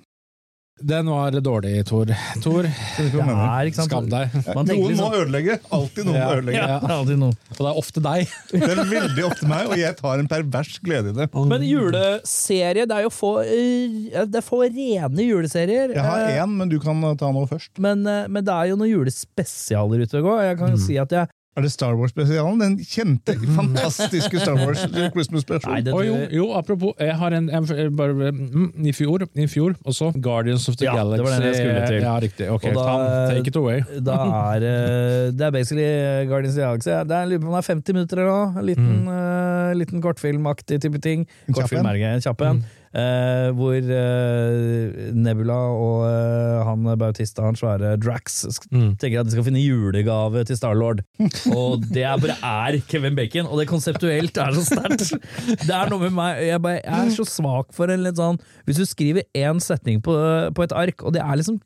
Den var dårlig, Tor. Tor, er, sant? skam deg. Noen må liksom, ødelegge. Alltid noen Ja. må ødelegge. ja, det er alltid noe. Og det er ofte deg. Det er veldig ofte meg, og jeg tar en pervers glede i det. Men juleserie, det er jo få, eh, det er få rene juleserier. Jeg har eh, én, men du kan ta noe først. Men, eh, men det er jo noen julespesialer ute og går. Jeg kan si at jeg Er det Star Wars-spesialen? Den kjente, fantastiske Star Wars Christmas-spesialen. Oh, jo, jo, apropos, jeg har en, en bare, mm, i, fjor, I fjor også. Guardians of the Ja, det var den jeg skulle til. Ja, riktig. Ok, da- ta, take it away. da er eh, Det er basically Guardians of the Galaxy. Det er, lurer på om det er 50 minutter eller noe. En liten, uh, liten kortfilmaktig type ting. Kortfilm en. er en kjapp en. Eh, hvor eh, Nebula og eh, han Bautista, han svære Drax, Mm. tenker at de skal finne julegave til Starlord. og det er bare er Kevin Bacon, og det konseptuelt er så sterkt. Det er noe med meg jeg, bare, jeg er så svak for en litt sånn Hvis du skriver én setning på, på et ark, og det er liksom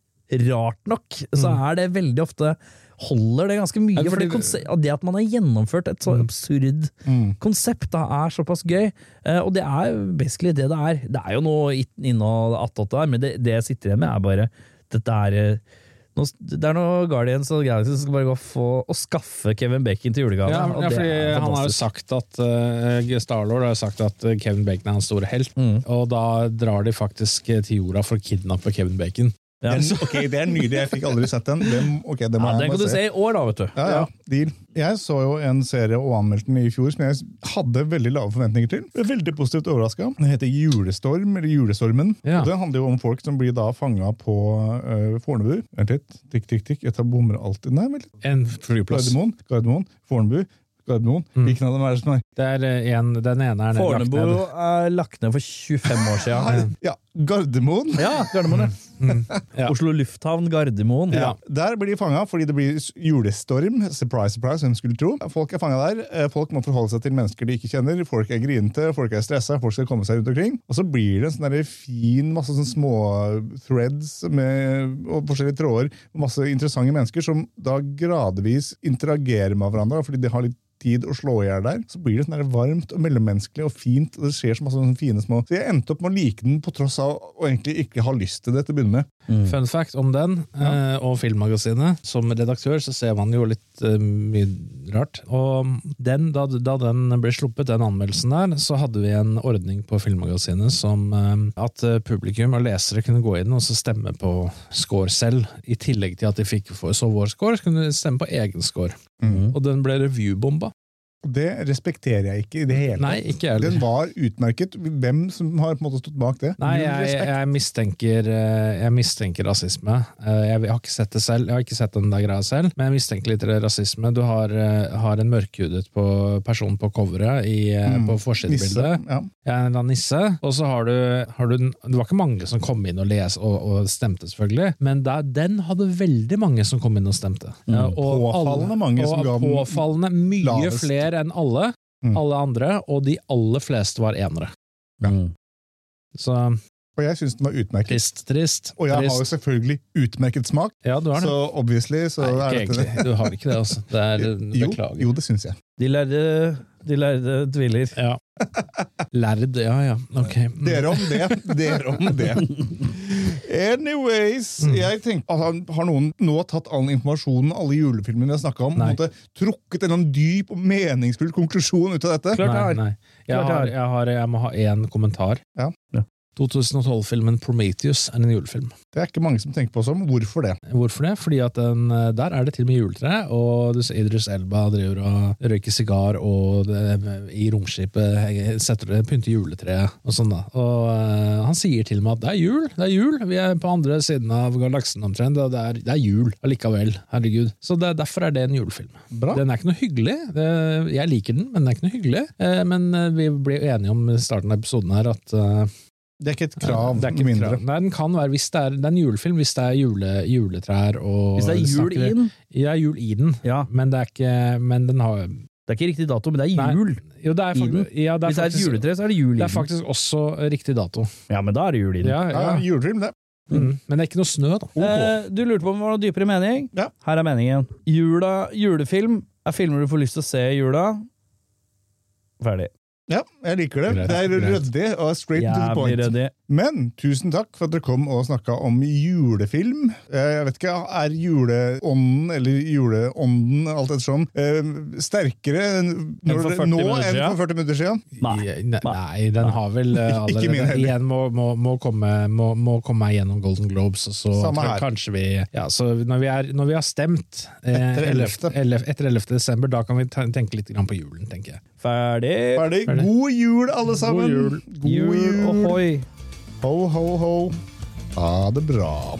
rart nok, så er det veldig ofte Holder det ganske mye, Ja, for fordi- det, at det at man har gjennomført et så absurd Mm. konsept da er såpass gøy, Uh, og det er basically det det er. Det er jo noe innhold attåt der, men det, det jeg sitter igjen med, er bare dette er eh, Det er noe Guardians og Galaxy som skal bare gå få og skaffe Kevin Bacon til julegave. Ja, ja, fordi han har jo sagt at uh, Starlord har jo sagt at eh, Kevin Bacon er hans store helt. Mm. Og da drar de faktisk eh, til jorda for å kidnappe Kevin Bacon. Ja. Den, ok, Det er nydelig. Jeg fikk aldri sett den. Den, ok, det må Ja, jeg den kan du se. se i år, da, vet du. Ja, ja, deal. Jeg så jo en serie og anmeldte den i fjor som jeg hadde veldig lave forventninger til. Jeg Ble veldig positivt overraska. Den heter Julestorm, eller Julestormen. Ja. Og Den handler jo om folk som blir da fanga på uh, Fornebu. Vent litt. Tikk, tikk, tikk. Jeg tar bommer alltid. Nei, vent litt. En flyplass. Gardermoen, Gardermoen, Fornebu, Gardermoen. Mm. Hvilken av dem er det som er Det er eh, en, den ene er Fornebu lagt Fornebu ned. er lagt ned for 25 år siden. Ja, Gardermoen. Ja, Gardermoen. ja. Ja. Oslo lufthavn Gardermoen. Ja. Der blir de fanga fordi det blir julestorm. Surprise, surprise, hvem skulle tro. Folk er fanga der. Eh, Folk må forholde seg til mennesker de ikke kjenner. Folk er grinete, folk er stressa, folk skal komme seg rundt omkring. Og så blir det en sånn fin, masse sånn små threads med, og forskjellige tråder. Masse interessante mennesker som da gradvis interagerer med hverandre fordi de har litt tid å slå i hjel der, så blir det sånn varmt og mellommenneskelig og fint. og det skjer så masse sånne fine små... Så jeg endte opp med å like den på tross av å egentlig ikke ha lyst til det til å begynne. Mm. Fun fact om den ja. og Filmmagasinet. Som redaktør så ser man jo litt eh, mye rart. Og den, da, da den ble sluppet, den anmeldelsen der, så hadde vi en ordning på Filmmagasinet som eh, at eh, publikum og lesere kunne gå inn og så stemme på score selv. I tillegg til at de fikk så vår score, så kunne de stemme på egen score. Mm. Og den ble reviewbomba. Det respekterer jeg ikke i det hele Nei, ikke heller. Den var utmerket. Hvem som har på en måte stått bak det? Nei, jeg, jeg, mistenker, eh, jeg mistenker rasisme. Eh, Jeg har ikke sett det selv, jeg har ikke sett den der greia selv, men jeg mistenker litt rasisme. Du har, eh, har en mørkhudet på, person på coveret i, Mm. på forsidebildet. Ja. Jeg er en eller annen nisse. Og så har du, har du Det var ikke mange som kom inn og, leste og, og stemte, selvfølgelig, men der, den hadde veldig mange som kom inn og stemte. Ja, og påfallende Påfallende mange som og ga den Påfallende mye lavest. flere enn alle. Mm. Alle andre, og de aller fleste var enere. Mm. Så Og jeg syns den var utmerket. trist, trist. Og jeg har jo selvfølgelig utmerket smak, Ja, du har det. så obviously så Nei, er ikke dette egentlig. Du har ikke det, altså. Det er, Jo, beklager. jo, det syns jeg. De lærde, de lærde tviler. Ja. Lærd, ja ja. Ok. Mm. Dere om det. Dere om det. Anyways, Mm. jeg tenker, altså, Har noen nå tatt all informasjonen, alle julefilmene vi har snakka om, Nei. og trukket en dyp og meningsfull konklusjon ut av dette? Klart Nei, nei. Jeg, har. jeg, har, jeg må ha én kommentar. Ja. Ja. 2012-filmen Prometheus er en julefilm. Det er ikke mange som tenker på som. Hvorfor det? Hvorfor det? Fordi at den, eh, der er det til og med juletre, og Idris Elba driver og røyker sigar og det, i romskipet setter det, pynter juletreet og sånn. da. Og eh, Han sier til med at det er jul, det er jul, vi er på andre siden av galaksen omtrent, og det er, det er jul allikevel. Herregud. Så det, derfor er det en julefilm. Bra. Den er ikke noe hyggelig. Det, jeg liker den, men den er ikke noe hyggelig. Eh, Men eh, vi ble enige om i starten av episoden her at eh, Det er ikke et krav. det er ikke et mindre. krav. Nei, den kan være hvis det er, det er en julefilm hvis det er jule, juletrær og Hvis det er jul snakker- i den, Ja, jul i den. ja. Men det er ikke Men den har Det er ikke riktig dato, men det er Nei. jul. Jo, det er, I den? ja, det er, Hvis det er et faktisk, juletre, så er det jul i det er faktisk også riktig dato. Ja, men da er det jul i den. Ja, Ja, ja. julefilm, det. Mm. Men det er ikke noe snø, da. Eh, du lurte på om det var noe dypere mening? Ja. Her er meningen. Jula, julefilm er filmer du får lyst til å se i jula. Ferdig. Ja, jeg liker det. Det er ryddig og straight to the point. Jævlig ryddig. Men tusen takk for at dere kom og snakka om julefilm. Eh, Jeg vet ikke, Er juleånden, eller juleånden, alt ettersom, sånn sterkere når for det- 40 nå enn for 40 minutter siden? Nei. Nei, nei, den har vel eh, allerede. Igjen må, må, må, komme, må, må komme meg gjennom Golden Globes, og så Samme her. kanskje vi ja, så når, vi er, når vi har stemt eh, Etter 11.. 11. etter 11. desember, da kan vi tenke litt på julen, tenker jeg. Ferdig. Ferdig. Ferdig. God jul, alle sammen! God jul. God Jul jul. ohoi. Ho, ho, ho. Ha det bra.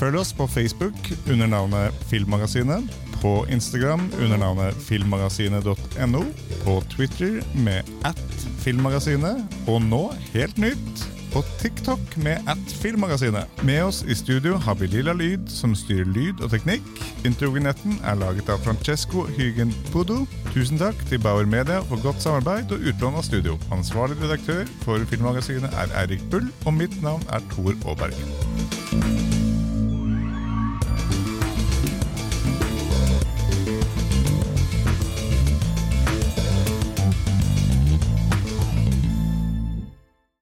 Følg oss på Facebook under navnet Filmmagasinet, på Instagram under navnet filmmagasinet.no, på Twitter med at filmmagasinet, og nå, helt nytt, på TikTok med at filmmagasinet. Med oss i studio har vi Lilla Lyd, som styrer lyd og teknikk. Intrognetten er laget av Francesco Hygen Pudo. Tusen takk til Bauer Media for godt samarbeid og utlån av studio. Ansvarlig redaktør for Filmmagasinet er Eirik Bull, og mitt navn er Tor Aaberg.